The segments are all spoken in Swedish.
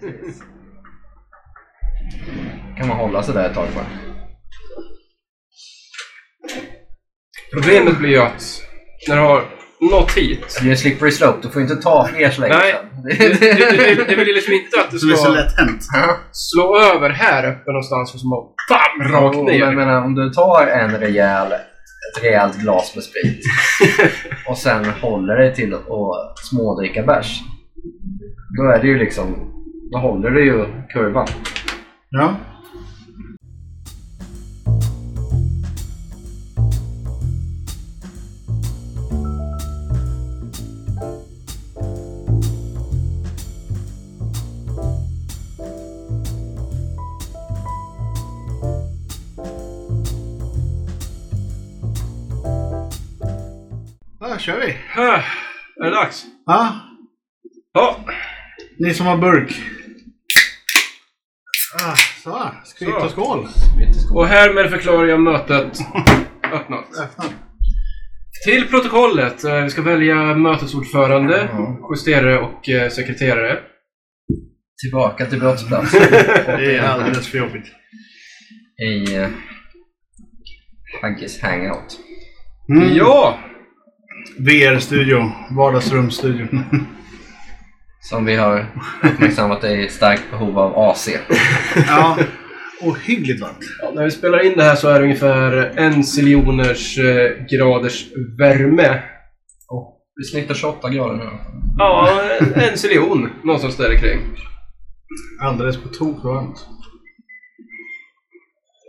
Precis. kan man hålla sig där ett tag bara. Problemet blir ju att när du har nått hit. Det är en slippery slope, du får inte ta fler så länge Nej. det, det vill liksom inte att du är så ska lätt hänt. slå över här uppe någonstans och så bara BAM! Rakt Jo, Men jag ner. menar, om du tar en rejäl, ett rejält glas med sprit och sen håller dig till att smådricka bärs. Då är det ju liksom, då håller du ju kurvan. Ja. Då kör vi. Äh, Är det dags? Ja, Ja, ni som har burk. Ah, så, skvitt och skål. och härmed förklarar jag mötet öppnat. Öppna. Till protokollet. eh, Vi ska välja mötesordförande, justerare och eh, sekreterare. Tillbaka till brottsplats. Det är alldeles för jobbigt. I uh, Haggis hangout. Mm. Ja! VR-studio. Vardagsrumsstudio. Som vi har uppmärksammat är i starkt behov av AC. ja, ohyggligt varmt. Ja, när vi spelar in det här så är det ungefär en ziljoners eh, graders värme. Vi snittar 28 grader nu. Ja, en, en någonstans där kring. Alldeles på tok för varmt.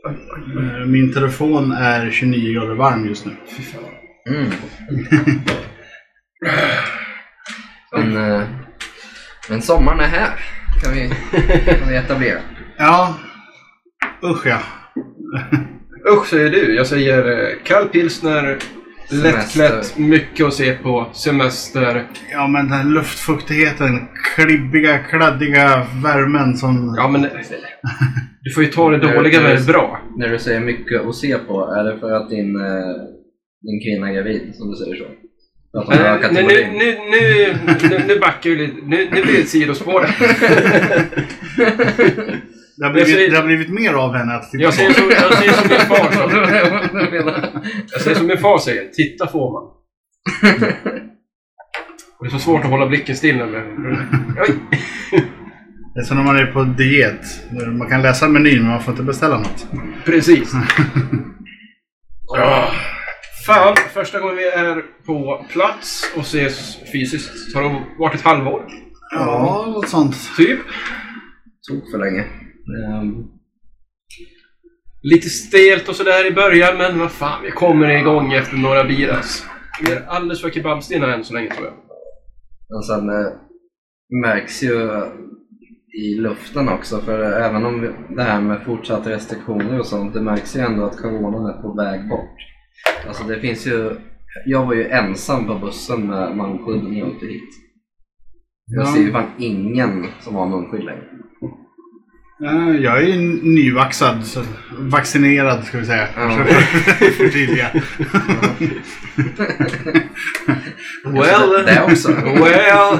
Eh, Min telefon är 29 grader varm just nu. Fy fan. Mm. Men, eh, men sommaren är här, kan vi, kan vi etablera. Ja, usch ja. Usch säger du. Jag säger eh, kall pilsner, lättklätt, mycket att se på, semester. Ja, men den här luftfuktigheten, klibbiga, kladdiga värmen som... Ja, men du får ju ta det dåliga med det bra. När du säger mycket att se på, är det för att din, eh, din kvinna är gravid, som du säger så? Ökat nu, nu, nu, nu, nu, nu backar vi lite. Nu, nu blir det ett sidospår. Det har blivit, säger- det har blivit mer av henne att titta Jag på. som, jag säger som min far sa. Jag säger som min far säger. Titta får man. Och det är så svårt att hålla blicken stilla med. Oj! Det är som när man är på diet. Man kan läsa menyn men man får inte beställa något. Precis. Ja. Fan, första gången vi är på plats och ses fysiskt har det varit ett halvår. Ja, något sånt. Typ. Tok för länge. Ehm, Lite stelt och sådär i början, men vad fan, vi kommer igång efter några biras. Vi är alldeles för kebabstinna än så länge tror jag. Men sen eh, märks ju i luften också, för även om vi- det här med fortsatta restriktioner och sånt, det märks ju ändå att coronan är på väg bort. Alltså det finns ju, jag var ju ensam på bussen med munskydd när jag åkte hit. Jag Ja. ser ju fan ingen som har munskydd längre. Ja, jag är ju nyvaxad, så vaccinerad ska vi säga. Ja. Förtydliga. Well, Det också. well.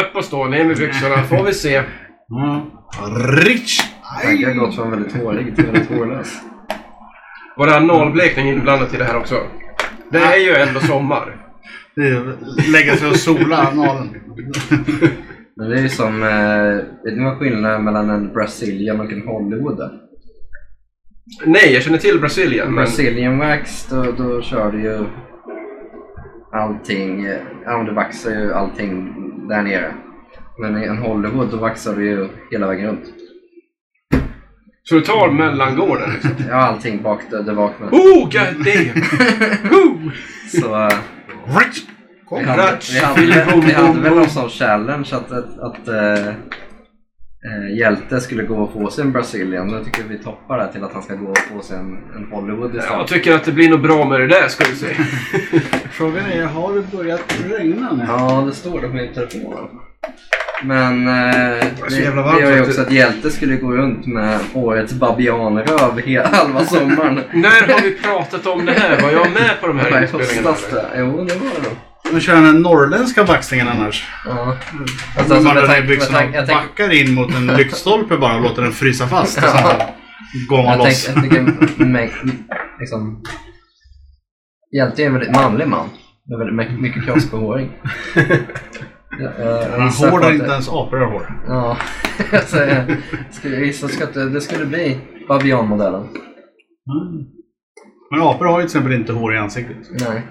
Upp och stå, ner med byxorna, får vi se. Ja. Rich! Tagge har gått från väldigt hårig till väldigt hårlös. Var det analblekning inblandat i det här också? Det är ju ändå sommar. Det är Lägga sig och sola analen. Men det är ju som, eh, vet ni vad skillnaden är mellan en Brazilian och en Hollywood är? Nej, jag känner till Brasilien, men... Brazilian wax, då, då kör du ju allting, eh, ja du vaxar ju allting där nere. Men i en Hollywood då vaxar du ju hela vägen runt. Så du tar mellangården liksom? Ja, allting bak där, där bak med. Oh, god damn! Woo! Så Rich! vi hade, vi hade, boom, väl- vi hade väl någon sån challenge att, att, att eh, eh, Hjälte skulle gå och få sig en Brazilian. Nu tycker jag vi toppar det till att han ska gå och få sig en, en Hollywood Jag istället. tycker att det blir nog bra med det där, ska vi se. Frågan är, har det börjat regna nu? Ja, det står det på min telefon. Men eh, vi har ju också det- att Hjälte skulle gå runt med årets babianröv hela halva sommaren. När har vi pratat om det här? Var jag med på de Det här inspelningarna? det. Jo, det var det nog. De kör den norrländska baxningen annars. Ja. Alltså, Alltså, alltså, man med med byxorna tanke- jag backar in mot en lyktstolpe bara och låter den frysa fast. Och sen går man Jag loss. tänker, jag tänker mig, liksom, Hjälte är en väldigt manlig man. Med väldigt mycket- mycket kroppsbehåring. Ja, jag- jag Man gissar på hår där att inte det- ens apor har hår. Ja, jag säger, skulle ska att det, det skulle bli babianmodellen. Men apor har ju till exempel inte hår i ansiktet. Nej.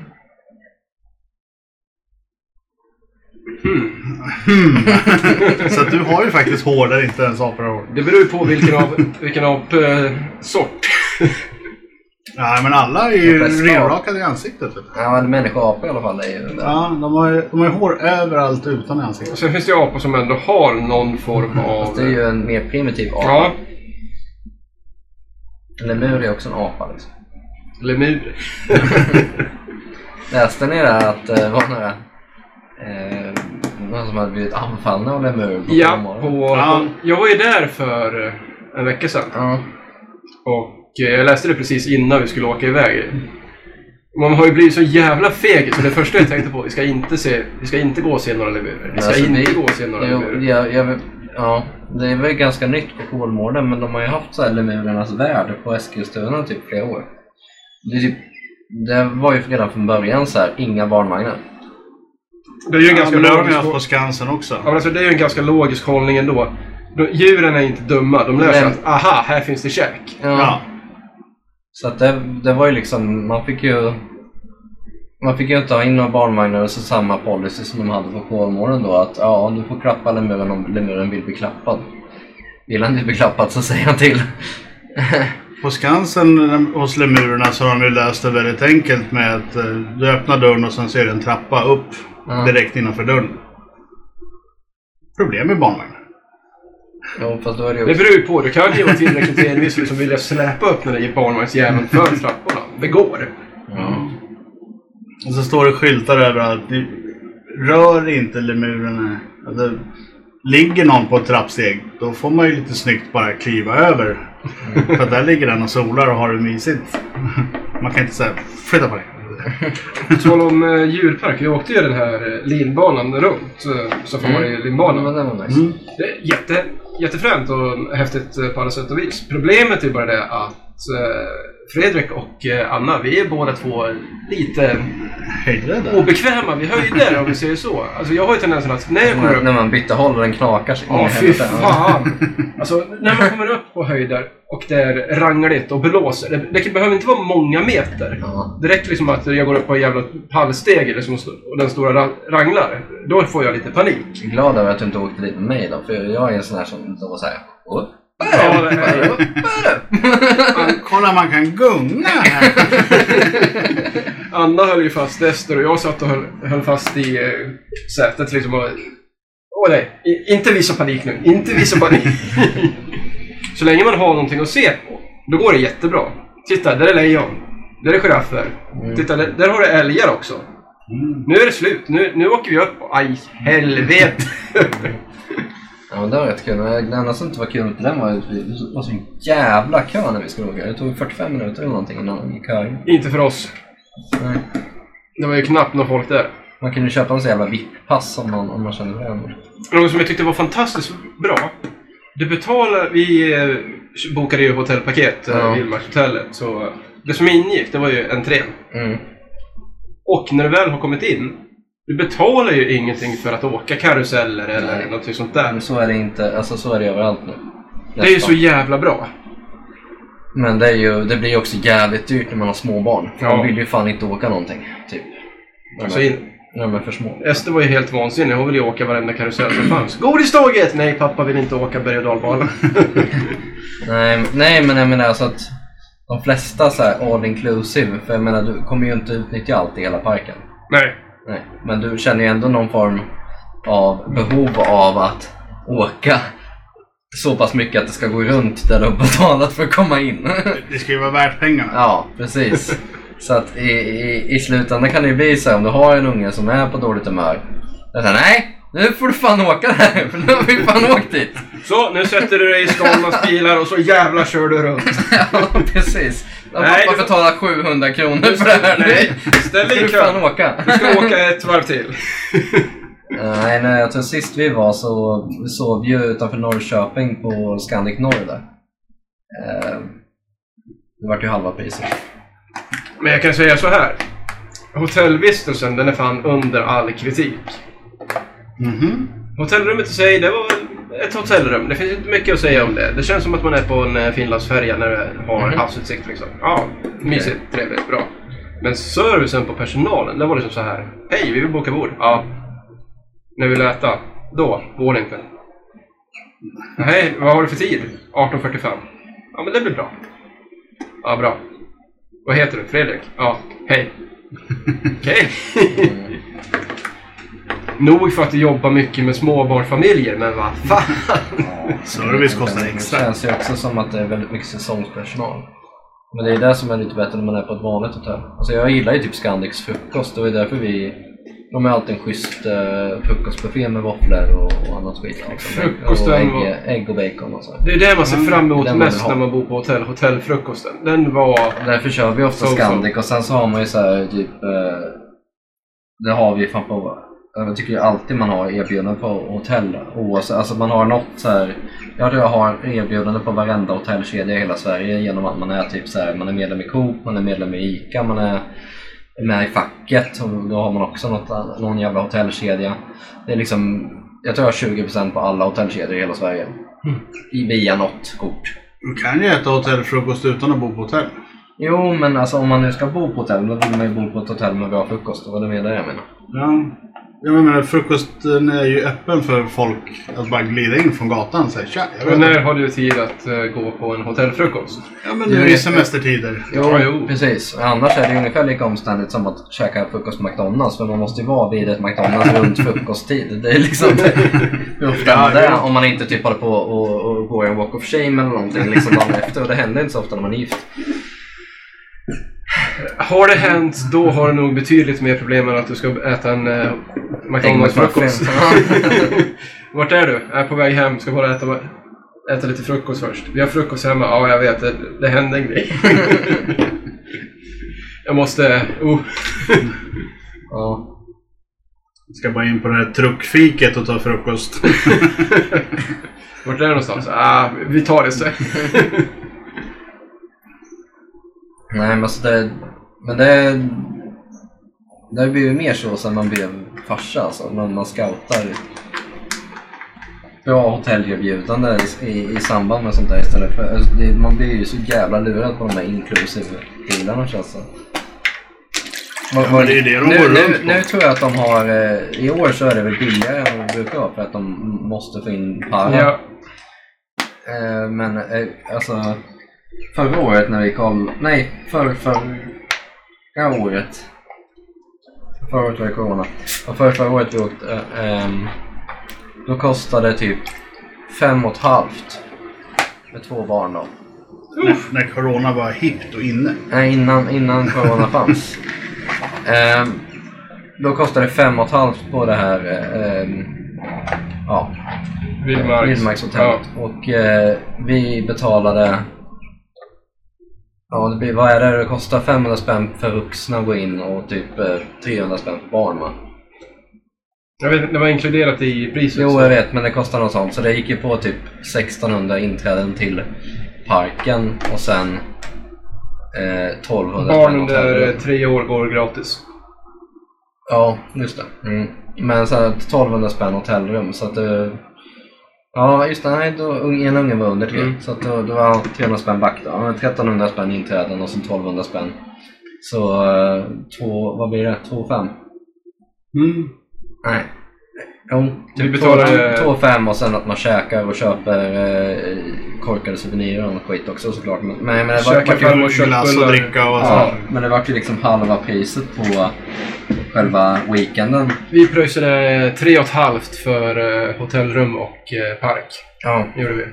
Så att du har ju faktiskt hår där inte ens apor har hår. Det beror ju på vilken av, vilken av eh, sort. Nej men alla är ju renrakade i ansiktet. Du. Ja, en människoapa i alla fall är ju det. Ja, de har ju de har ju hår överallt utan i ansiktet. Sen finns det ju apor som ändå har någon form av... Fast det är ju en mer primitiv apa. Ja, Lemur är också en apa liksom. lemur. Läste ni det att det var några eh, någon som hade blivit anfallna av lemur på Ja, på, Ja. jag var ju där för eh, en vecka sedan. Ja. Och eh, jag läste det precis innan vi skulle åka iväg. Man har ju blivit så jävla feg så det första jag tänkte på, vi ska inte, se, vi ska inte gå och se några lemurer. Vi ska Alltså, inte det- gå och se några Jo, lemurer. jag, jag, ja, det är väl ganska nytt på Kolmården men de har ju haft så här lemurernas värld på Eskilstuna typ flera år. Det, är typ, det var ju redan från början så här, inga barnvagnar. Det är ju en Ja, ganska ju logisk haft på Skansen också. Ja, men alltså, det är ju en ganska logisk hållning ändå. De, djuren är inte dumma. De lär sig att aha, här finns det käk. Ja. Så att det, det var ju liksom, man fick ju man fick ju inte ha in några barnvagnar och så samma policy som de hade på Kolmården då att ja, du får klappa lemuren om lemuren vill bli klappad. Vill han inte bli klappad så säger han till. På Skansen hos lemurerna så har de ju löst det väldigt enkelt med att eh, du öppnar dörren och sen är det en trappa upp direkt innanför dörren. Problem med barnvagnar. Fast då är det ju Det också... beror ju på. Du kan ju vara tillräckligt envis som vill släpa upp den där barnvagnsjäveln för trapporna. Det går. Ja. Och så står det skyltar över att ni rör inte lemurerna. Alltså, ligger någon på ett trappsteg, då får man ju lite snyggt bara kliva över. För där ligger den och solar och har det mysigt. Man kan inte säga flytta på dig. På tal om eh, djurpark. Vi åkte ju den här eh, linbanan runt. Eh, Safari-linbanan. Ja, men det var nice. Mm. Det är jätte, jättefränt och häftigt eh, på alla sätt och vis. Problemet är bara det att eh, Fredrik och eh, Anna, vi är båda två lite Höjdrädda. obekväma vid höjder om vi säger så. Alltså jag har ju tendensen att när jag kommer upp... när man bytte håll och den knakar sig Ja, fy fan! Alltså när man kommer upp på höjder och det är rangligt och blåser. Det, det behöver inte vara många meter. Ja. Det räcker liksom att jag går upp på en jävla pallsteg liksom, och den stora ra- ranglar. Då får jag lite panik. Jag är glad över att du inte åkte dit med mig då, för jag är en sån här som då säger upp, Ja. Kolla man kan gunga här. Anna höll ju fast Ester och jag satt och höll, höll fast i eh, sätet liksom och... Åh nej, I, inte visa panik nu. Inte visa panik. Så länge man har någonting att se på, då går det jättebra. Titta, där är lejon. Där är giraffer. Titta, där, där har du älgar också. Nu är det slut. Nu, nu åker vi upp. Aj, helvete! Ja men det var rätt kul. Det enda som inte var kul med den var att det var så jävla kö när vi skulle åka. Det tog 45 minuter eller någonting innan vi kö in. inte för oss. Nej. Det var ju knappt någon folk där. Man kunde köpa en sån jävla VIP-pass om man, om man kände för det. Något som jag tyckte var fantastiskt bra. Du betalar, vi eh, bokade ju hotellpaket, Ja. ja. Vildmarkshotellet. Så det som ingick, det var ju entrén. Mm. Och när du väl har kommit in, du betalar ju ingenting för att åka karuseller eller Nej. någonting sånt Men där. så är det inte, alltså så är det överallt nu. Det är ju så jävla bra. Men det, är ju, det blir ju också jävligt dyrt när man har små barn. För Ja. De vill ju fan inte åka någonting. Typ. När de Så är- in, när de är för små. Ester var ju helt vansinnig. Hon ville ju åka varenda karusell som fanns. Godiståget! Nej, pappa vill inte åka berg och dalbana. Nej, nej men jag menar alltså att de flesta så här all inclusive, för jag menar du kommer ju inte utnyttja allt i hela parken. Nej. Nej, men du känner ju ändå någon form av behov av att åka så pass mycket att det ska gå runt där du har betalat för att komma in. Det ska ju vara värt pengarna. ja, precis. Så att i, i, i slutändan kan det ju bli så här, om du har en unge som är på dåligt humör. Jag säger, nej, nu får du fan åka där, för nu har vi fan åkt dit. Så, nu sätter du dig i Skalmans bilar och så jävla kör du runt. ja, precis. Jag Nej, pappa betalar 700 kronor för det här. Nej, ställ dig i kö. Du ska åka ett varv till. Nej, nej, jag tror sist vi var så vi sov ju utanför Norrköping på Scandic Norr där. Eh, det vart ju halva priset. Men jag kan säga så här. Hotellvistelsen, den är fan under all kritik. Mhm. Hotellrummet i sig, det var väl ett hotellrum. Det finns inte mycket att säga om det. Det känns som att man är på en eh, Finlandsfärja när det har Mhm. havsutsikt liksom. Ja, mysigt, trevligt, bra. Men servicen på personalen, det var liksom så här. Hej, vi vill boka bord. Ja. När vi vill äta. Då, går det inte. Hej, vad har du för tid? 18.45. Ja, men det blir bra. Ja, bra. Vad heter du? Fredrik? Ja, hej. Okej. Nog för att du jobbar mycket med småbarnsfamiljer, men vad fan. Service kostar Det extra. känns ju också som att det är väldigt mycket säsongspersonal. Men det är det som är lite bättre när man är på ett vanligt hotell. Alltså jag gillar ju typ Scandics frukost, det var ju därför vi... De har alltid en schysst uh, frukostbuffé med våfflor och, och annat skit. Liksom. Frukosten och ägg, var- ägg och bacon och så. Det är det man ser fram emot vill mest när man bor på hotell. Hotellfrukosten. Den var... Därför kör vi ofta så. Scandic och sen så har man ju så här typ... eh, det har vi fan på... Jag tycker ju alltid man har erbjudanden på hotell. Oavsett, alltså man har något så här... Jag tror jag har erbjudanden på varenda hotellkedja i hela Sverige genom att man är typ så här, man är medlem i Coop, man är medlem i ICA, man är med i facket och då har man också något, någon jävla hotellkedja. Det är liksom, jag tror jag har 20% på alla hotellkedjor i hela Sverige. I via något kort. Du kan ju äta hotellfrukost utan att bo på hotell. Jo, men alltså om man nu ska bo på hotell, då vill man ju bo på ett hotell med bra frukost. Det var det med det jag menar. Ja. Jag menar, frukosten är ju öppen för folk att bara glida in från gatan och säga tja, jag Men vet när inte. har du tid att eh, gå på en hotellfrukost? Ja, men nu i semestertider. Ja, jo. Precis. Annars är det ungefär lika omständigt som att käka frukost på McDonalds. För man måste ju vara vid ett McDonalds runt frukosttid. Det är liksom hur ofta Ja, är det? Om man inte typ håller på och, och går en walk of shame eller någonting liksom dagen efter. Och det händer inte så ofta när man är gift. Har det hänt, då har du nog betydligt mer problem än att du ska äta en uh, McDonalds-frukost. Vart är du? Jag är på väg hem, ska bara äta, äta lite frukost först. Vi har frukost hemma. Ja, jag vet. Det, det hände en grej. jag måste... Oh. ja. Ska bara in på det här truckfiket och ta frukost. Vart är det någonstans? Ah, vi tar det sen. Nej men alltså det... Men det... Det blir ju mer så sen man blev farsa alltså. När man scoutar bra hotellerbjudande i, i, samband med sånt där istället för... Alltså det, man blir ju så jävla lurad på de där inclusive dealarna känns det Ja, men det är det de nu, går nu, nu tror jag att de har... eh, I år så är det väl billigare än vad det brukar vara för att de måste få in para. ja. Eh, men eh, alltså förra året när vi kom, nej för, förra året. Förra året var det corona. Och för, förra året vi åkte, eh, ehm, då kostade typ fem och ett halvt med två barn då. när, när corona var hippt och inne. Nej, innan, innan corona fanns. Ehm, då kostade det fem och ett halvt på det här ehm, ja, Vildmarks. Vildmarkshotellet. Och eh, vi betalade... Ja, det blir, vad är det? Det kostar 500 spänn för vuxna att gå in och typ eh, 300 spänn för barn va? Jag vet, det var inkluderat i priset. Jo, jag vet, men det kostar något sånt. Så det gick ju på typ 1600 inträden till parken och sen eh, 1200 Barn spänn under tre år går gratis. Ja, just det. Mm. Men så här, 1200 spänn hotellrum så att det... Ja, just det. Nej, då, en unge var under tre. Mm. Så att då, då var 300 spänn back då. Ja, 1300 spänn inträden och sen 1200 spänn. Så eh, två, vad blir det? 2 5? Mm. Nej. Jo, Vi typ betalar, eh, 2 5 och sen att man käkar och köper eh, korkade souvenirer och skit också såklart. Men, men, men det var, Glass och dricka och ja, sånt. men det var ju liksom halva priset på själva weekenden. Vi pröjsade tre och ett halvt för eh, hotellrum och eh, park. Ja, Det gjorde vi.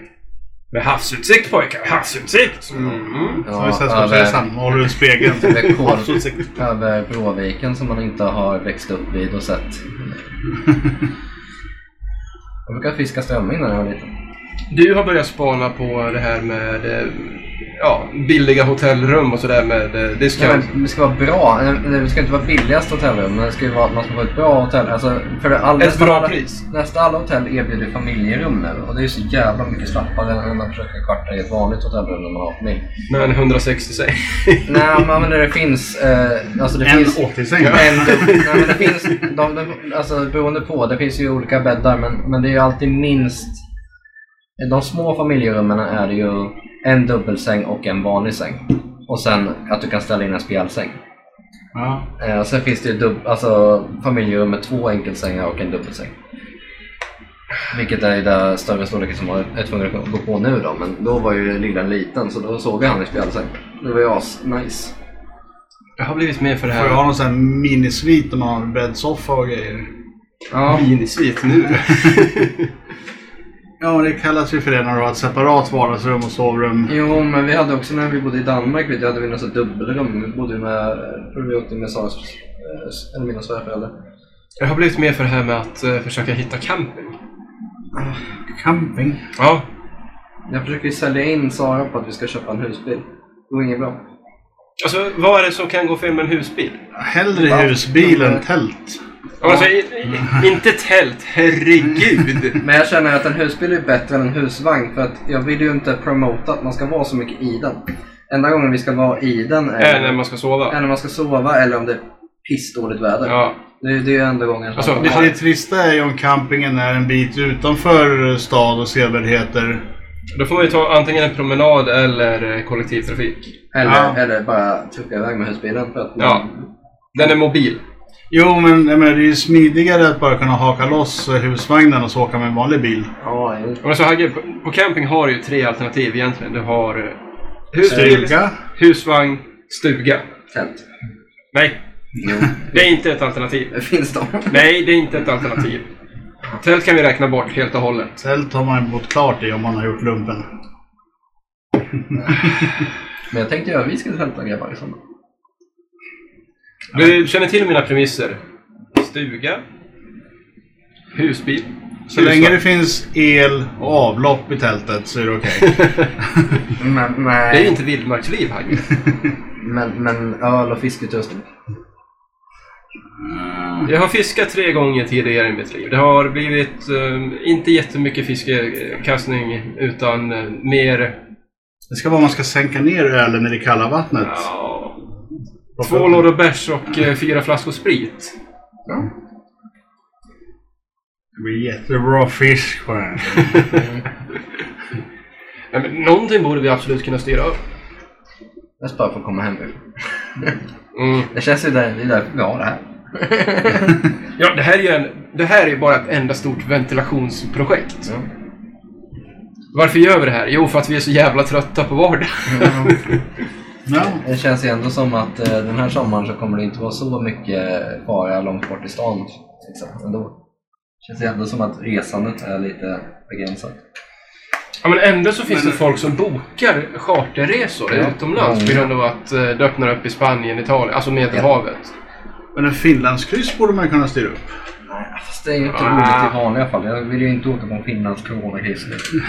Med havsutsikt pojkar, havsutsikt! Mm. Så har vi Sällskapsresan. Håller du spegeln? över, kol, över Bråviken som man inte har växt upp vid och sett. Jag brukar fiska strömming när jag var liten. Du har börjat spana på det här med eh, ja, billiga hotellrum och sådär med eh, Ja, discount. men det ska vara bra. Det det ska inte vara billigast hotellrum, men det ska ju vara att man ska få ett bra hotell. Alltså, för det all, Ett bra alla, pris. Nästan alla hotell erbjuder familjerum nu och det är ju så jävla mycket slappare än att försöka kvarta i ett vanligt hotellrum när man har familj. Men 160 sig. Nej, men det finns... Eh, alltså det En finns... 80-säng. En, nej, men det finns, de, de, alltså beroende på, det finns ju olika bäddar men, men det är ju alltid minst... De små familjerummen är det ju en dubbelsäng och en vanlig säng. Och sen att du kan ställa in en spjälsäng. Ja. Eh, och sen finns det ju dub, alltså, familjerum med två enkelsängar och en dubbelsäng. Vilket är den större storleken som man är tvungen att gå på nu då. Men då var ju lillen liten så då såg jag han i spjälsäng. Det var ju as nice. Jag har blivit med för det Får jag här. ha någon sån här minisvit där man har bäddsoffa och grejer? Ja, Minisvit nu. Ja, det kallas ju för det när du har ett separat vardagsrum och sovrum. Jo, men vi hade också när vi bodde i Danmark, vet jag, hade vi något sånt dubbelrum. Vi bodde med, vi åkte med Saras, eh, eller mina svärföräldrar. Jag har blivit med för det här med att eh, försöka hitta camping. Camping. Ja. Jag försöker ju sälja in Sara på att vi ska köpa en husbil. Det går inget bra. Alltså, vad är det som kan gå fel med en husbil? Hellre husbil än tält. Alltså, i, i, inte tält, herregud! Men jag känner att en husbil är bättre än en husvagn för att jag vill ju inte promota att man ska vara så mycket i den. Enda gången vi ska vara i den är, när man ska sova. är när man ska sova eller om det är pissdåligt väder. Ja. Det, det är ju enda gången. Alltså, vi har- Det trista är ju om campingen är en bit utanför stad och sevärdheter. Då får man ju ta antingen en promenad eller eh, kollektivtrafik. eller, Ja. eller bara trucka iväg med husbilen för att Ja. Den är mobil. Jo, men menar, det är ju smidigare att bara kunna haka loss husvagnen och så åka med en vanlig bil. Ja, jo. Men så Hagge, på, på camping har du ju tre alternativ egentligen. Du har eh, husbil, Stuga. husvagn, stuga. Tält. Nej, Jo, det är inte ett alternativ. det finns de. Nej, det är inte ett alternativ. Tält kan vi räkna bort helt och hållet. Tält har man ju bott klart i om man har gjort lumpen. Men jag tänkte ju att vi skulle tälta grabbar i sommar. Du känner till mina premisser. Stuga, husbil, Så länge det finns el och avlopp i tältet så är det okej. Men, Det är ju nej, inte vildmarksliv, Hagge. men, men öl och fiskutrustning. Jag har fiskat tre gånger tidigare i mitt liv. Det har blivit eh, inte jättemycket fiskekastning utan eh, mer Det ska vara man ska sänka ner ölen i det kalla vattnet. ja, två lådor bärs och eh, fyra flaskor sprit. Ja. Det blir jättebra fisk på den. Men någonting borde vi absolut kunna styra upp. Jag bara för att komma hemifrån. Mm. Det känns ju där, det är därför vi har det här. Ja, det här är ju en, det här är bara ett enda stort ventilationsprojekt. Ja. Varför gör vi det här? Jo, för att vi är så jävla trötta på vardag. Ja. Det känns ju ändå som att eh, den här sommaren så kommer det inte vara så mycket fara långt bort i stan. Liksom, ändå. Det känns ju ändå som att resandet är lite begränsat. Ja, men ändå så finns det folk som bokar charterresor Ja. utomlands på grund av att eh, det öppnar upp i Spanien, Italien, alltså Medelhavet. Men en finlandskryss borde man kunna styra upp. Nej, fast det är ju inte Ah. roligt i vanliga fall. Jag vill ju inte åka på en Finlands coronakris.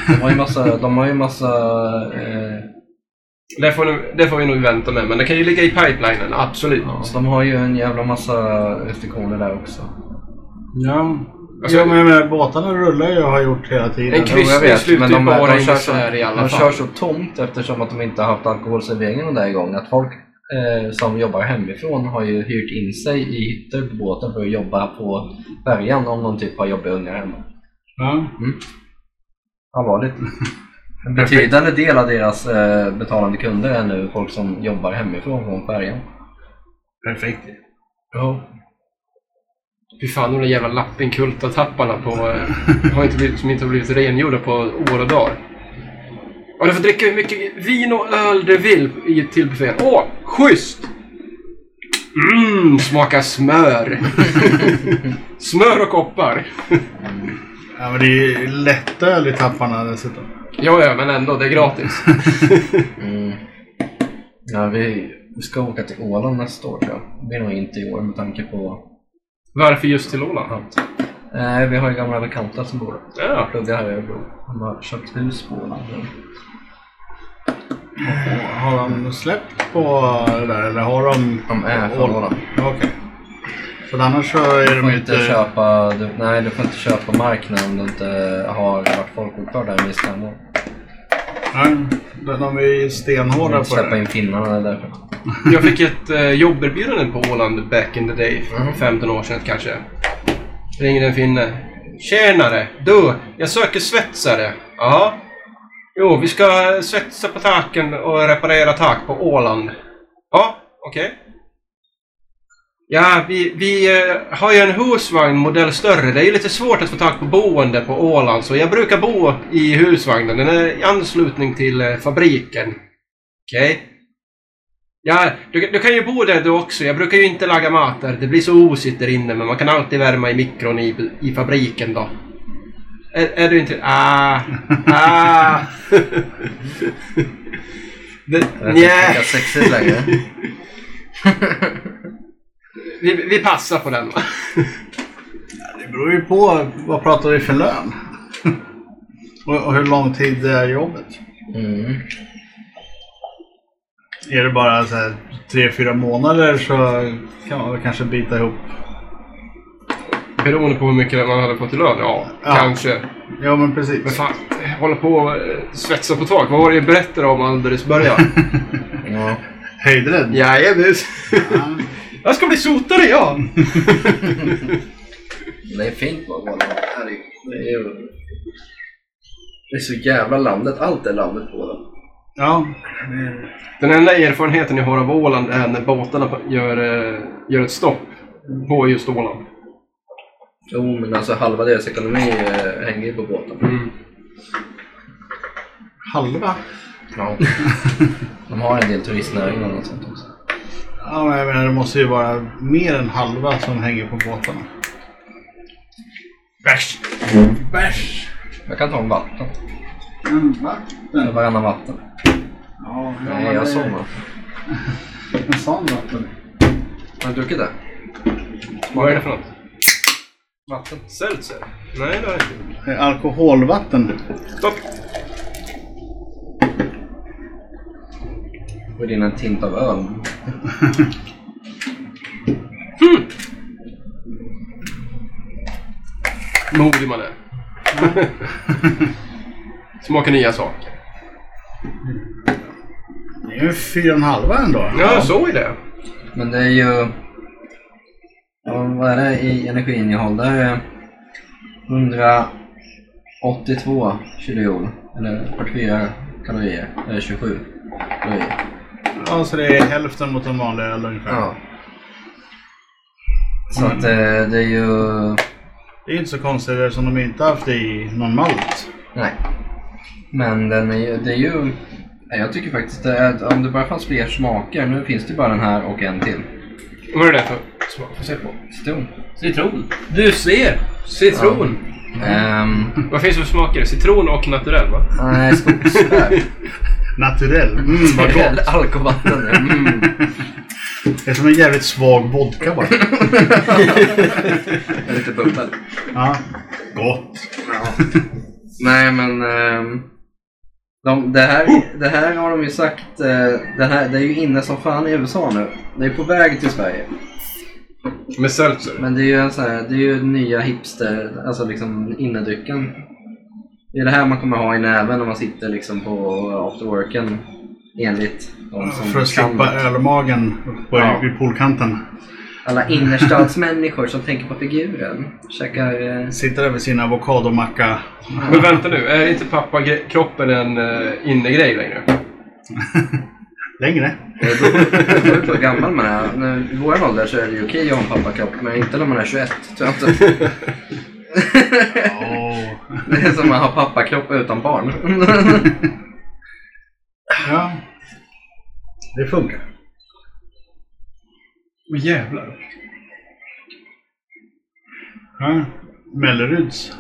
De har ju massa, de har ju massa eh, Det får, nu, det får vi nog vänta med, men det kan ju ligga i pipelinen, absolut. ja, de har ju en jävla massa restriktioner där också. Ja. Alltså- ja, men jag menar, båtarna rullar ju och har gjort hela tiden. En Jo, kryss- jag vet, slutar men ju de, bara de, kör så, i alla de fall. kör så tomt eftersom att de inte har haft alkoholserveringen där gången. Att folk eh, som jobbar hemifrån har ju hyrt in sig i hytter på båten för att jobba på färjan om de typ har jobbiga ungar hemma. Ja. Allvarligt. En betydande del av deras eh, betalande kunder är nu folk som jobbar hemifrån från färjan. Perfekt. Ja. Fy fan, de där jävla lappinkultatapparna på, eh, har inte blivit, som inte har blivit rengjorda på år och dagar. Och du får dricka hur mycket vin och öl du vill i- till buffén. Åh, schysst! Mmm, smaka smör! smör och koppar. Ja, men det är ju lättöl i tapparna dessutom. Ja, ja, men ändå, det är gratis. Mm. Ja, vi vi ska åka till Åland nästa år tror jag. Det blir nog inte i år med tanke på Varför just till Åland? att Nej, vi har ju gamla bekanta som bor där. Ja. Pluggar här i Örebro. De har köpt hus på Åland. Har de släppt på det där eller har de... De är från Åland. Okej. För annars så är Du de får inte... inte köpa, du, nej du får inte köpa marken om du inte har varit folkbokförd där i minst fem år. Nej, de- de är stenhårda på släppa det. in finnarna därför. Jag fick ett eh, jobberbjudande på Åland back in the day, för Mm. 15 år sedan kanske. Ringer en finne. Tjenare! Du, jag söker svetsare. Ja. Jo, vi ska svetsa på taken och reparera tak på Åland. Ja, okej. Ja, vi, vi eh, har ju en husvagn modell större. Det är ju lite svårt att få tag på boende på Åland, så jag brukar bo i husvagnen. Den är i anslutning till eh, fabriken. Okej? Ja, du, du kan ju bo där du också. Jag brukar ju inte laga mat där. Det blir så osigt där inne, men man kan alltid värma i mikron i, i fabriken då. Är, är du inte... Ah! Ah! det, Jag vet inte sexigt längre. vi, vi passar på den va? Det beror ju på vad pratar vi för lön. och, och hur lång tid det är jobbet. Mm. Är det bara så här tre, fyra månader så kan man väl kanske bita ihop. Beroende på hur mycket man hade fått i lön? Ja, Ja. kanske. Ja men Men precis. fan, hålla på och eh, svetsa på tak. Vad var det jag berättade om alldeles i början? Ja. Höjdrädd. Jajamän! Ja. Jag ska bli sotare ja! Det är fint på Åland. Herregud. Det är ju... Det är så jävla landet. Allt är landet på Åland. ja. Den enda erfarenheten jag har av Åland är när båtarna gör, eh, gör ett stopp på just Åland. Jo, men alltså halva deras ekonomi eh, hänger ju på båten. Mm. Halva. Ja. De har en del turistnäring och något sånt också. Ja men jag menar det måste ju vara mer än halva som hänger på båtarna. Bärs! Bärs. Jag kan ta en vatten. Mm, Eller vatten. varannan vatten. Ja, Nej, jag somnar. En sån vatten. Har du druckit det? Vad är det för något? Vatten. Seltzer? Nej, det har jag inte. Det är Alkoholvatten. Stopp! Och din en tint av öl. Modig man är. Smakar nya saker. Det är ju fyra och en halva ändå. Ja, så är det. Men det är ju... Ja, vad är det i energiinnehåll? Det är 182 kilojoule. Eller 44 kalorier. Eller 27 kalorier. Ja, så det är hälften mot en vanlig öl ungefär. Ja. Så att eh, det är ju... Det är inte så konstigt eftersom de inte haft i någon malt. Nej. Men den är ju, det är ju... nej, Jag tycker faktiskt det är, om det bara fanns fler smaker. Nu finns det bara den här och en till. Vad är det för smak? Få se på. Citron. Citron. Du ser! Citron! Ehm, Vad finns det för smaker? Citron och naturell va? nej, skogsbär. Naturell. Mm, vad gott. Alkovatten. Mm. Det är som en jävligt svag vodka bara. Lite bubbel. Ja. Gott. Nej men... ehm, de, det, här, det här har de ju sagt. eh, det, här, det är ju inne som fan i USA nu. Det är på väg till Sverige. Med seltzer? Men det är ju en sån här, det är ju nya hipster, alltså liksom innedrycken. Det är det här man kommer ha i näven när man sitter liksom på afterworken. Enligt de som För att kan slippa ölmagen på, Ja. vid poolkanten. Alla innerstadsmänniskor som tänker på figuren. Käkar... Eh, Sitter där med sin avokadomacka. Men vänta nu, är inte pappakroppen en uh, innegrej längre? Längre. det beror- på hur gammal man är. I vår ålder så är det ju okej att ha en pappakropp, men inte när man är 21. Tror jag inte. Åh. Det är som att ha pappakropp utan barn. Ja. Det funkar. Åh jävlar. Ja. Melleruds.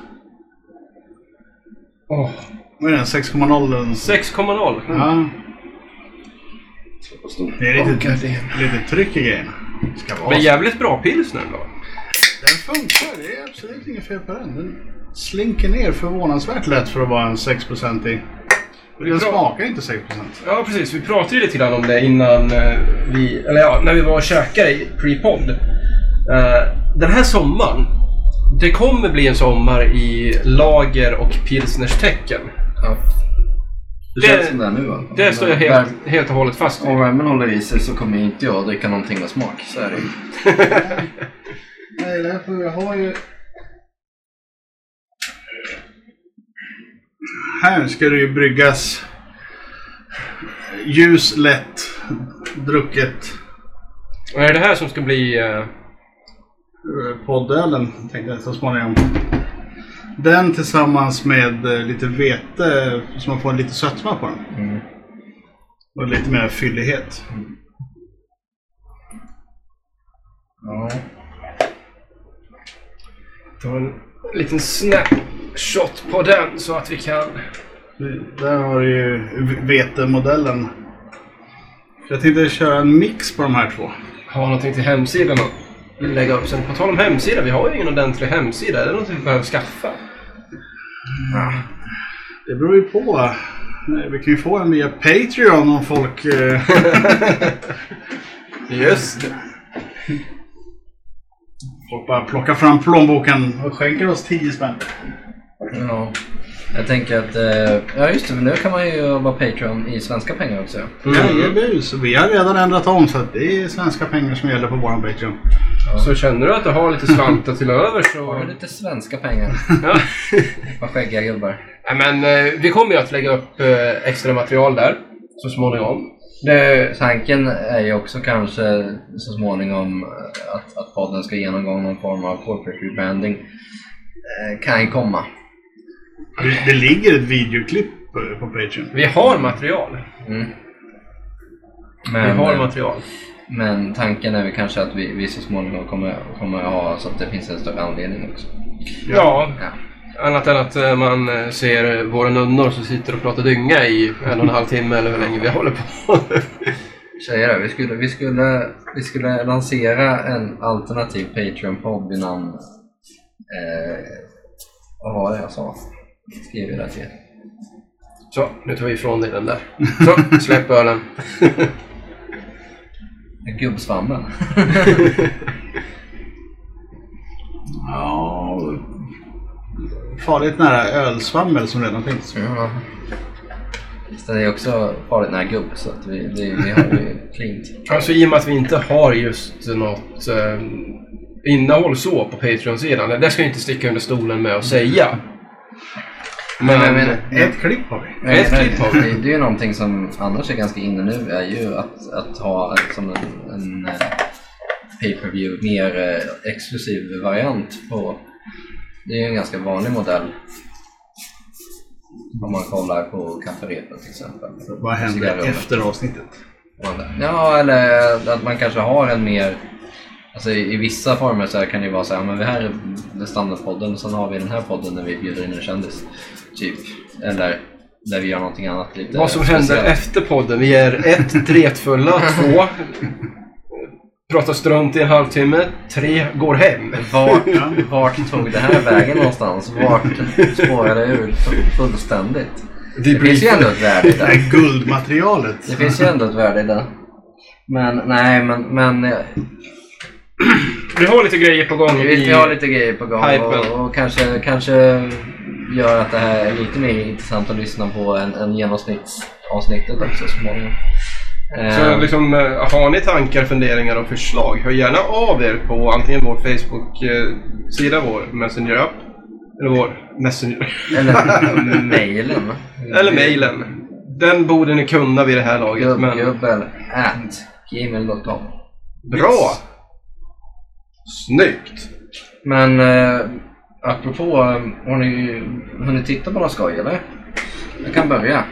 Åh. Vad är den? 6,0? 6,0. Ja. Det är lite, lite tryck i grejerna. Ska Men vara så. jävligt bra pilsner ändå. Den funkar, det är absolut inget fel på den. Den slinker ner förvånansvärt lätt för att vara en 6% i. Och den Bra. smakar inte 6%. Ja, precis. Vi pratade ju lite grann om det innan eh, vi, eller ja, när vi var och käkade i pre-podd. Eh, Den här sommaren, det kommer bli en sommar i lager och pilsners tecken. Ja. Det, Det- känns som det nu fall. Det står jag helt, helt och hållet fast vid. Om värmen håller i sig så kommer inte jag dricka någonting med smak. Så är det. Nej, därför jag har ju... Här ska det ju bryggas ljus, lätt, drucket. Och är det här som ska bli... eh, eh, poddölen tänkte jag så småningom. Den tillsammans med eh, lite vete så man får lite sötma på den. Mm. Och lite mer fyllighet. Ja. Ta en liten snap shot på den så att vi kan... Där har du ju vetemodellen. Jag tänkte köra en mix på de här två. ha någonting till hemsidan och lägga upp sen. På tal om hemsida, vi har ju ingen ordentlig hemsida. Är det någonting vi behöver skaffa? Det beror ju på. Vi kan ju få en via Patreon om folk... eh, Just det. Folk bara plockar fram plånboken och skänker oss 10 spänn. ja. Jag tänker att, eh, ja just det, men nu kan man ju vara Patreon i svenska pengar också. Jajebus, vi har redan ändrat om så att det är svenska pengar som gäller på våran Patreon. Så känner du att du har lite slantar till över Har så... du lite svenska pengar? Ja. Vad skäggiga gubbar. Nej, men eh, vi kommer ju att lägga upp eh, extra material där så småningom. Det, Tanken är ju också kanske så småningom eh, att, att podden ska genomgå någon form av corporate rebranding. Eh, Kan ju komma. Det, det ligger ett videoklipp på, på Patreon. vi har material. Mm. Vi Men, har eh, material. men tanken är väl kanske att vi, vi så småningom kommer, kommer ha så att det finns en större anledning också. Ja, Ja. Annat än att eh, man eh, ser våra nunnor som sitter och pratar dynga i en och en halv timme eller hur länge vi håller på. Säger det, vi skulle, vi, skulle, vi skulle lansera en alternativ Patreon-podd vid namn... Eh, vad var det jag sa? Skriver det till. Så, nu tar vi ifrån dig den där. Så, släpp ölen. Gubbsvammel. Ja, farligt nära ölsvammel som redan finns. ja. Det är också farligt nära gubb så att vi, vi, vi har ju cleant. Alltså i och med att vi inte har just något eh, innehåll så på Patreon-sidan. Det ska jag inte sticka under stolen med att säga. Men, Men, men, Ett klipp har vi. Ett klipp har vi. det, det är ju någonting som annars är ganska inne nu är ju att, att ha liksom en, en eh, pay-per-view mer eh, exklusiv variant på det är en ganska vanlig modell om man kollar på kafferepet till exempel. Vad händer efter avsnittet? Ja, eller att man kanske har en mer Alltså i, i vissa former så kan det ju vara så här, men det här är den standardpodden och sen har vi den här podden när vi bjuder in en kändis. Typ. Eller där vi gör någonting annat lite vad som händer speciellt. efter podden. Vi är ett, dretfulla. Två, pratar strunt i en halvtimme. Tre, går hem. Vart, vart tog det här vägen någonstans? Vart spårade det ur fullständigt? Det finns ju ändå ett värde i Det det. här guldmaterialet. Det finns ju ändå ett värde i det. Men nej, men, men eh, Vi har lite grejer på gång. vi, vi har lite grejer på gång och, och kanske, kanske gör att det här är lite mer intressant att lyssna på än, än genomsnittsavsnittet också så småningom. Så Eh, liksom, eh, har ni tankar, funderingar och förslag, hör gärna av er på antingen vår Facebook-sida, vår Messenger-app, eller vår Messenger, Eller mejlen. eller mejlen. Den borde ni kunna vid det här laget, men Gubbgubbel at gmail.com bra! Snyggt! Men eh, apropå, eh, har ni hunnit titta på något skoj eller? Jag kan börja.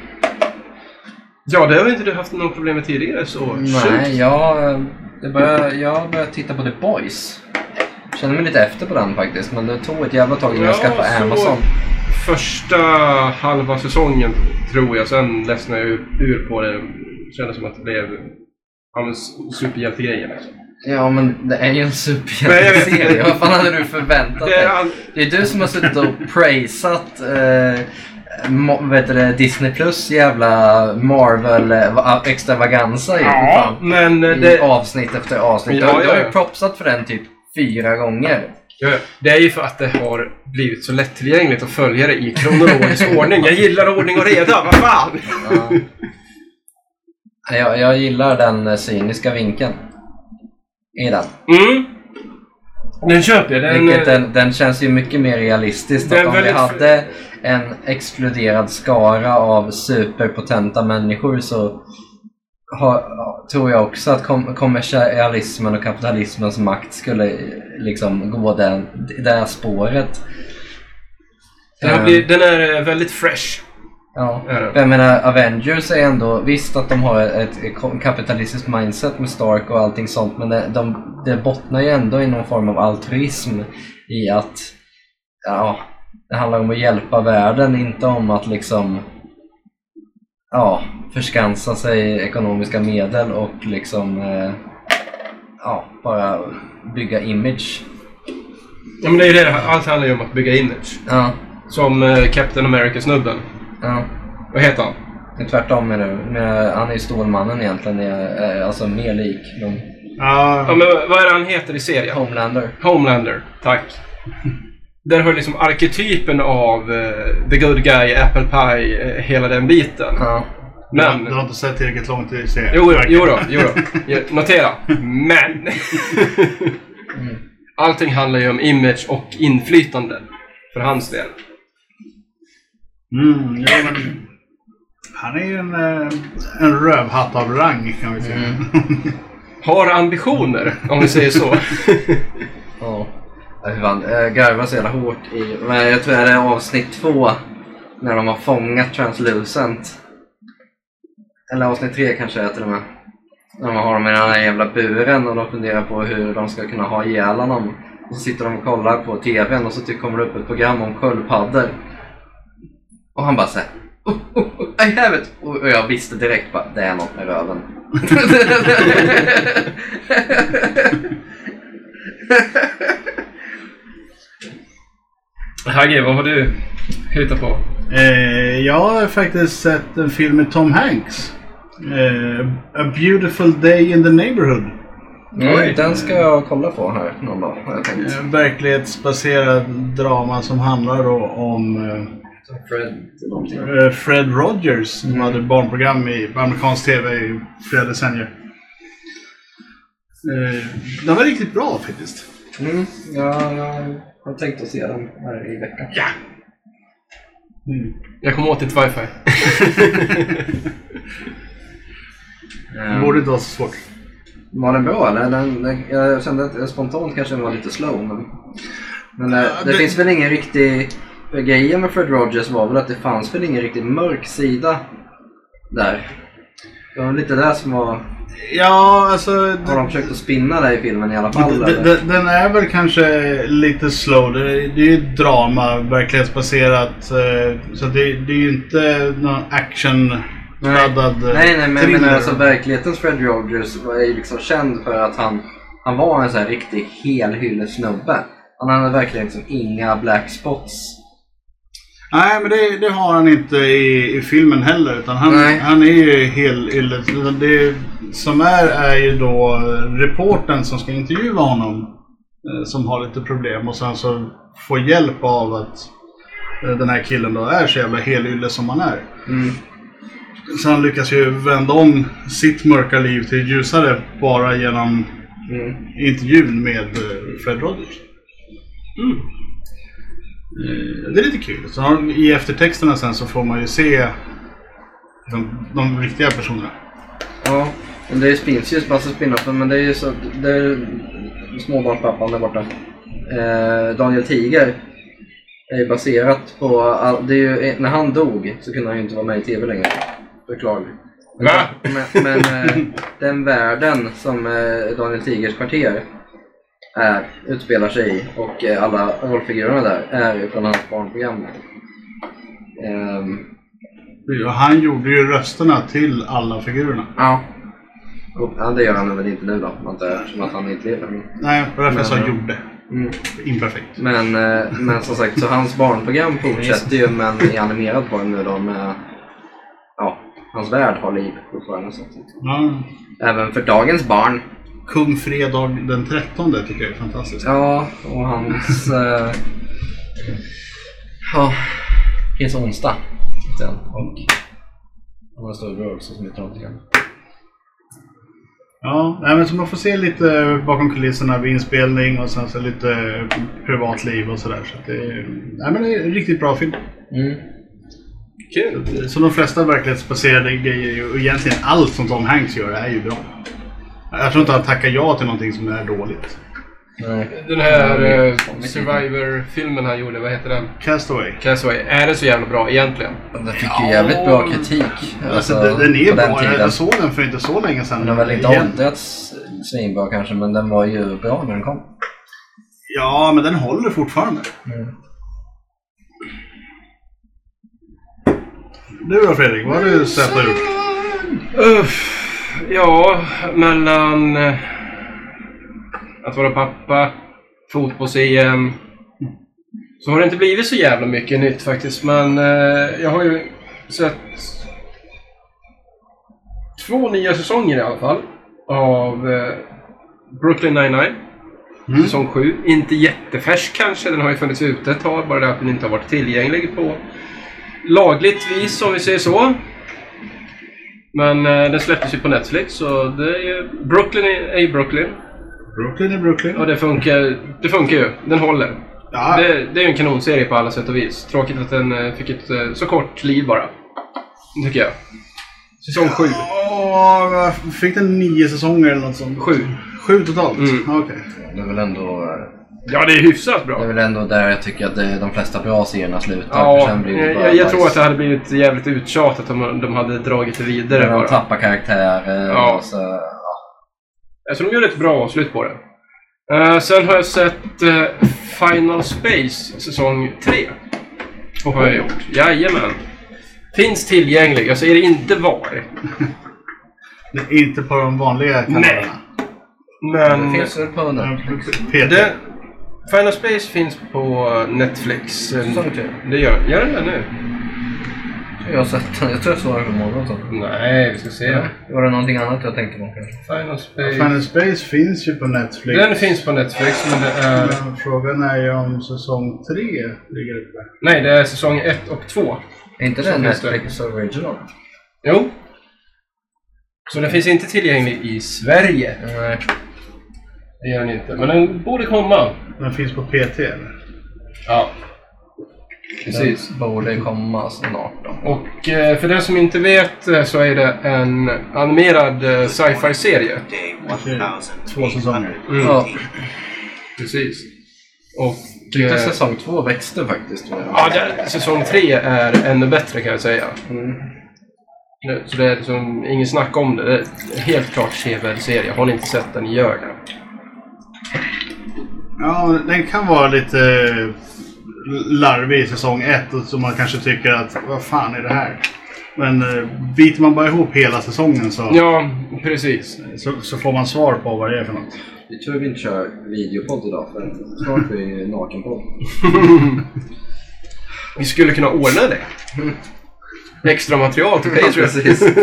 Ja, det har inte du haft något problem med tidigare, så Nej, jag, det börjar, jag började titta på The Boys. Känner mig lite efter på den faktiskt, men det tog ett jävla tag innan jag Ja, skaffade så- Amazon. Första halva säsongen tror jag, sen ledsnade jag ur- på det. Kändes som att det blev superhjältegrejen. Liksom. Ja, men det är ju en superhjälteserie. Vad fan hade du förväntat Det är dig? an- Det är du som har suttit och praisat eh, vet du, det, Disney Plus jävla Marvel eh, extravaganza ju Ja, men eh, I det, avsnitt efter avsnitt. Ja, du, du ja, har ju propsat för den typ fyra gånger. Ja, det är ju för att det har blivit så lättillgängligt att följa det i kronologisk ordning. Jag gillar ordning och reda, vad fan! Ja. jag, jag gillar den cyniska vinkeln i den. Mm. Den köper jag. Den, Vilket eh, den, den känns ju mycket mer realistisk. Den Att om vi väldigt- hade en exkluderad skara av superpotenta människor så har, tror jag också att kom, kommersialismen och kapitalismens makt skulle eh, liksom gå den, det här spåret. den, Ehm, blivit, den är eh, väldigt fresh. Ja, för jag menar Avengers är ändå, visst att de har ett kapitalistiskt mindset med Stark och allting sånt men det, de, det bottnar ju ändå i någon form av altruism i att ja, det handlar om att hjälpa världen, inte om att liksom ja, förskansa sig ekonomiska medel och liksom eh, ja, bara bygga image. Ja, men det är ju det. Allt handlar ju om att bygga image. Ja, Som eh, Captain America-snubben. ja. Vad heter han? Det är tvärtom nu. Men han är ju Stålmannen egentligen, är, eh, alltså mer lik. Men Ja, Ja, men vad är det han heter i serien? Homelander. Homelander, tack. Där har du liksom arketypen av eh, the good guy, apple pie, eh, hela den biten. Ja. Men... Du har inte sett tillräckligt långt i serien. Jo, jo, då, jo då. Notera. Men! Mm. Allting handlar ju om image och inflytande. För hans del. Mm, ja, men han är ju en, eh, en rövhatt av rang kan vi säga. Har ambitioner, om vi säger så. Ja. Hur fan, jag garvar så jävla hårt i, men jag tror det är avsnitt två. När de har fångat Translucent. Eller avsnitt tre kanske det är till och med. När de har dem i den här jävla buren och de funderar på hur de ska kunna ha ihjäl honom. Och så sitter de och kollar på TVn och så typ kommer det upp ett program om sköldpaddor. Och han bara såhär oh, oh, oh, I have it! Och och jag visste direkt bara, det är något med röven. Hagge, vad har du hittat på? Eh, jag har faktiskt sett en film med Tom Hanks. Eh, A beautiful day in the neighborhood. Mm, den ska jag kolla på här någon dag. En verklighetsbaserad drama som handlar då om eh, Fred någonting. eh, Fred Rogers som hade barnprogram i amerikansk TV i flera decennier. Eh, den var riktigt bra faktiskt. Mm, ja, jag har tänkt att se den här i veckan. Ja! Mm. Jag kommer åt ditt wifi. Det borde inte vara så svårt. Var den bra eller? Den, den, jag kände att spontant kanske den var lite slow. Men, men det, Ja, det, det- finns väl ingen riktig... För grejen med Fred Rogers var väl att det fanns väl ingen riktigt mörk sida där. Det var lite det som var... Ja, alltså... Har de försökt att spinna det i filmen i alla fall? Den, är väl kanske lite slow. Det, det är ju drama, verklighetsbaserat. eh, Så det, det är ju inte någon action-laddad eh, Nej, nej, men menar alltså verklighetens Fred Rogers var ju liksom känd för att han, han var en sån här riktig helhyllesnubbe. Han hade verkligen liksom inga black spots. Nej, men det, det har han inte i, i filmen heller. Utan han, Nej. han är ju. Det som är är ju då reporten som ska intervjua honom. eh, Som har lite problem och sen så får hjälp av att eh, den här killen då är så jävla helylle som han är. Mm. Så han lyckas ju vända om sitt mörka liv till ljusare bara genom Mm. intervjun med eh, Fred Rogers. Mm. Det är lite kul. Så I eftertexterna sen så får man ju se de, de riktiga personerna. Ja, men det finns ju massa spin-offer men det är ju så... Det är småbarnspappan där borta. Eh, Daniel Tiger är ju baserat på... All, det är ju, när han dog så kunde han ju inte vara med i TV längre. Beklagligt. Men, men, men eh, den världen som eh, Daniel Tigers kvarter är, utspelar sig i och eh, alla rollfigurerna där är ju från hans barnprogram. Och Han gjorde ju rösterna till alla figurerna. ja. Ja, det gör han väl inte nu då, jag, eftersom att han inte lever. Nej, det var därför jag sa Men- gjorde. mm. Imperfekt. men, eh, men som sagt, så hans barnprogram fortsätter ju men i animerad form nu då med... Ja, hans värld har liv fortfarande. Ja. Även för dagens barn. Kung Fredag den 13 tycker jag är fantastiskt. Ja, och hans... Eh, ja, Prins Onsdag. Sen. Och han har storebror också som heter någonting annat. Ja, nej, men så man får se lite bakom kulisserna vid inspelning och sen så lite privatliv och sådär. Så det, är- nej, men det är en riktigt bra film. Mm. Kul. Så de flesta verklighetsbaserade grejer och egentligen allt som Tom Hanks gör är ju bra. Jag tror inte han tackar ja till någonting som är dåligt. Nej. Den här eh, Survivor-filmen han gjorde, vad heter den? Castaway. Castaway. Är den så jävla bra egentligen? Den fick ju jävligt bra kritik. Alltså, den, den är bra. den Jag, tiden. jag såg den för inte så länge sedan. Den har väl inte åldrats svinbra kanske, men den var ju bra när den kom. Ja, men den håller fortfarande. Du då Fredrik, vad har du sett och gjort? Uff, ja, mellan eh, att vara pappa, fotbolls-EM, så har det inte blivit så jävla mycket nytt faktiskt. Men eh, jag har ju sett två nya säsonger i alla fall av eh, Brooklyn 99. Mm. Säsong 7. Inte jättefärsk kanske, den har ju funnits ute ett tag, bara det att den inte har varit tillgänglig på lagligt vis om vi säger så. Men eh, den släpptes ju på Netflix så det är ju... Brooklyn är, ju Brooklyn. Brooklyn är Brooklyn. Och det funkar, det funkar ju. Den håller. Ja, Det, det är ju en kanonserie på alla sätt och vis. Tråkigt att den eh, fick ett eh, så kort liv bara. Tycker jag. Säsong 7. Åh, fick den nio säsonger eller något sånt? 7. Sju totalt? Mm. Ja, Okej. Det är väl ändå, eh, Ja, det är hyfsat det är bra. väl ändå där jag tycker att det, de flesta bra serierna slutar. Ja, sen blir det jag, jag, tror att det hade blivit jävligt uttjatat om de hade dragit det vidare de bara. tappar karaktärer Ja. och så... Ja. Alltså de gör ett bra avslut på det. Eh, sen har jag sett eh, Final Space säsong 3. Och har jag gjort. Jajamän. Finns tillgänglig. Jag säger inte var. Det är Inte på de vanliga kanalerna? Men Det finns väl på? Peter. Final Space finns på Netflix. Säsong tre. Det gör, gör det nu? Jag har sett den. Jag tror jag såg den på morgonen. så. Nej, vi ska se. Var det någonting annat jag tänkte på kanske? Final Space. Final Space finns ju på Netflix. Den finns på Netflix, men det är... Men Frågan är ju om säsong tre ligger uppe. Nej, det är säsong 1 och 2. Är inte det finns det. Netflix original? Jo. Så den finns inte tillgänglig i Sverige. Nej. Det gör den inte. Men den borde komma. Den finns på PT eller? Ja. Precis. Den borde komma snart då. Och eh, för den som inte vet eh, så är det en animerad eh, sci-fi-serie. Två säsonger. Mm. Ja. Precis. Och... Tyckte säsong två växte faktiskt. Ja, det, säsong tre är ännu bättre kan jag säga. Mm. Nu, Så det är liksom ingen snack om det. Det är helt klart sevärd serie. Har ni inte sett den, gör det. Ja, den kan vara lite larvig i säsong ett och så man kanske tycker att vad fan är det här? Men eh, biter man bara ihop hela säsongen så, Ja, precis. så, så får man svar på vad det är för något. Vi tror vi inte kör videopodd idag för snart är vi nakenpodd. Vi skulle kunna ordna det. Extra material till Patreon. precis.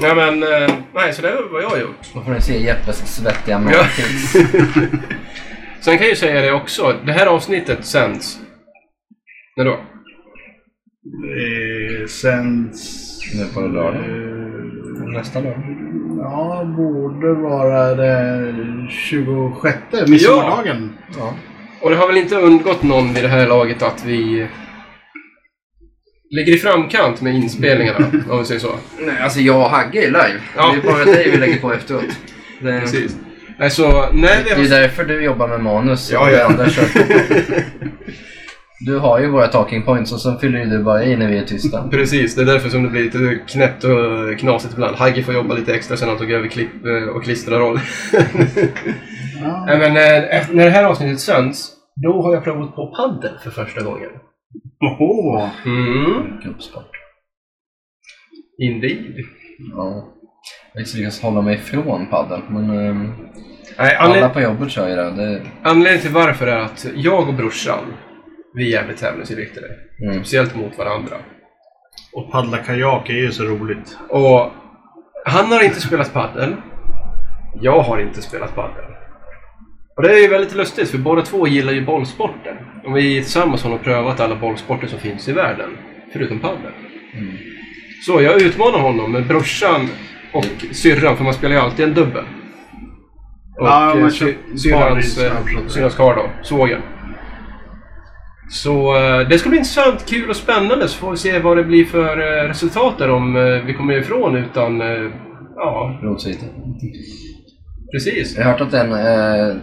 Nej men, eh, nej så det är vad jag har gjort. Då får ni se Jeppes svettiga Ja. Sen kan jag ju säga det också. Det här avsnittet sänds. När då? Eh, sänds... Nu på lördag. Eh, Nästa lördag. ja, borde vara det 26, midsommardagen. Ja. Och det har väl inte undgått någon vid det här laget att vi ligger i framkant med inspelningarna, om vi säger så. Nej, alltså jag och Hagge är live. Ja. Det är bara dig vi lägger på efteråt. Det, Precis. Nej, så när det är har... därför du jobbar med manus. Ja, ja. andra. Du har ju våra talking points och sen fyller ju du bara i när vi är tysta. Precis, det är därför som det blir lite knäppt och knasigt ibland. Hagge får jobba lite extra sen han tog över klipp eh, och klistrarroll. Ja. Nej, men eh, när det här avsnittet sänds, då har jag provat på paddel för första gången. Oho. Mm, Gruppsport. indeed. Ja. Jag har lyckats hålla mig ifrån padel, men ehm, Nej, alla på jobbet kör ju det. det anledningen till varför är att jag och brorsan, vi är jävligt tävlingsinriktade. mm. Speciellt mot varandra. Och paddla kajak är ju så roligt. Och han har inte spelat padel. Jag har inte spelat padel. Och det är ju väldigt lustigt för båda två gillar ju bollsporter. Och vi tillsammans har prövat alla bollsporter som finns i världen. Förutom padel. Mm. Så jag utmanar honom med brorsan och syrran, för man spelar ju alltid en dubbel. Och Ja, man eh, sy- syrrans, eh, syrrans karl då, svåger. Så eh, det ska bli intressant, kul och spännande så får vi se vad det blir för resultat där om vi kommer ifrån utan... Ja, Rotsviten. precis. Jag har hört att det är en eh,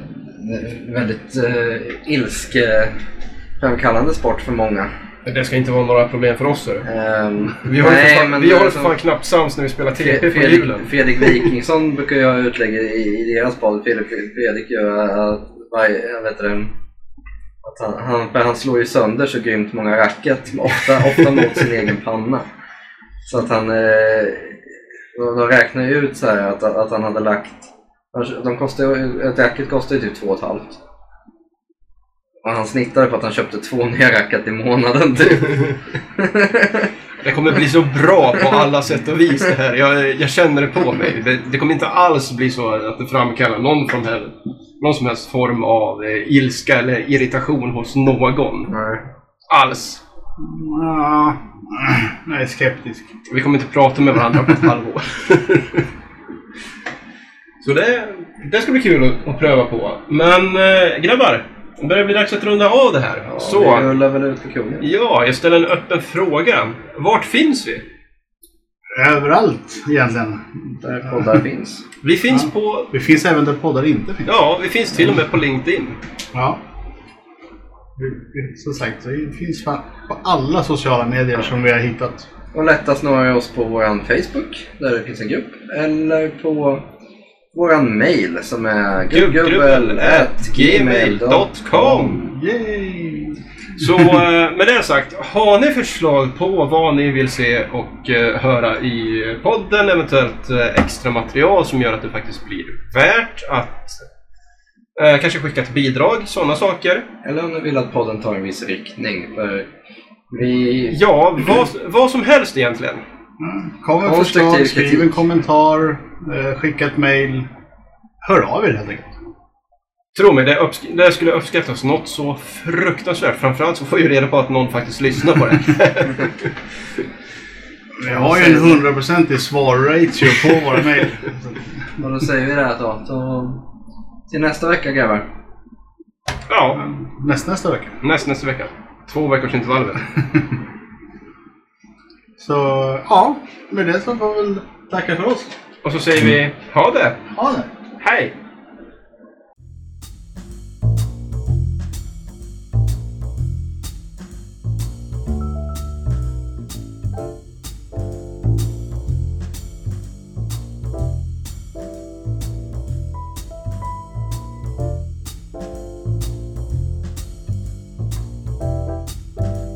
väldigt eh, ilskeframkallande sport för många. Det ska inte vara några problem för oss. Ehm, Vi har för fan, vi har alltså, fan knappt sams när vi spelar TP på Fredrik, julen. Fredrik Wikingsson brukar jag ha utlägg i, i deras podd. Fredrik, gör att varje, jag vet det, att han, han, han slår ju sönder så grymt många racket, ofta, ofta mot sin egen panna. Så att han, eh, de räknar ju ut så här att, att han hade lagt, de kostar, ett racket kostar ju typ två och han snittade på att han köpte två nya racket i månaden typ. Det kommer bli så bra på alla sätt och vis det här. Jag, jag känner det på mig. Det, det kommer inte alls bli så att det framkallar någon, från hel, någon som helst form av eh, ilska eller irritation hos någon. Nej. Alls. Ja, jag är skeptisk. Vi kommer inte prata med varandra på ett halvår. Så det, det ska bli kul att, att pröva på. Men eh, grabbar, det börjar bli dags att runda av det här. Ja, Så, Vi rullar väl ut på kungen. ja, jag ställer en öppen fråga. Vart finns vi? Överallt egentligen. Där poddar finns. Vi finns Ja. på... Vi finns även där poddar inte finns. Ja, vi finns till och med på LinkedIn. Ja. Vi- vi- Som sagt, vi finns på alla sociala medier som vi har hittat. Och lättast når jag oss på vår Facebook, där det finns en grupp. Eller på vår mail som är gubbgrubbel@gmail.com. Så eh, med det sagt, har ni förslag på vad ni vill se och eh, höra i podden, eventuellt eh, extra material som gör att det faktiskt blir värt att eh, kanske skicka ett bidrag, sådana saker. Eller om ni vill att podden tar en viss riktning. För vi... Ja, vad, vad som helst egentligen. Kom med förslag, skriv en kommentar, eh, skicka ett mail. Hör av er helt enkelt. Tro mig, det, det skulle uppskattas något så fruktansvärt. Framförallt så får vi ju reda på att någon faktiskt lyssnar på det. Vi har ju en hundraprocentig svarratio på våra mejl. Och då säger vi det här då. Så till nästa vecka grabbar. ja, Näst, nästa vecka. näst, nästa vecka. Två veckors intervaller. Så ja, med det så får vi väl tacka för oss. Och så säger vi, ha det! Ha det! Hej!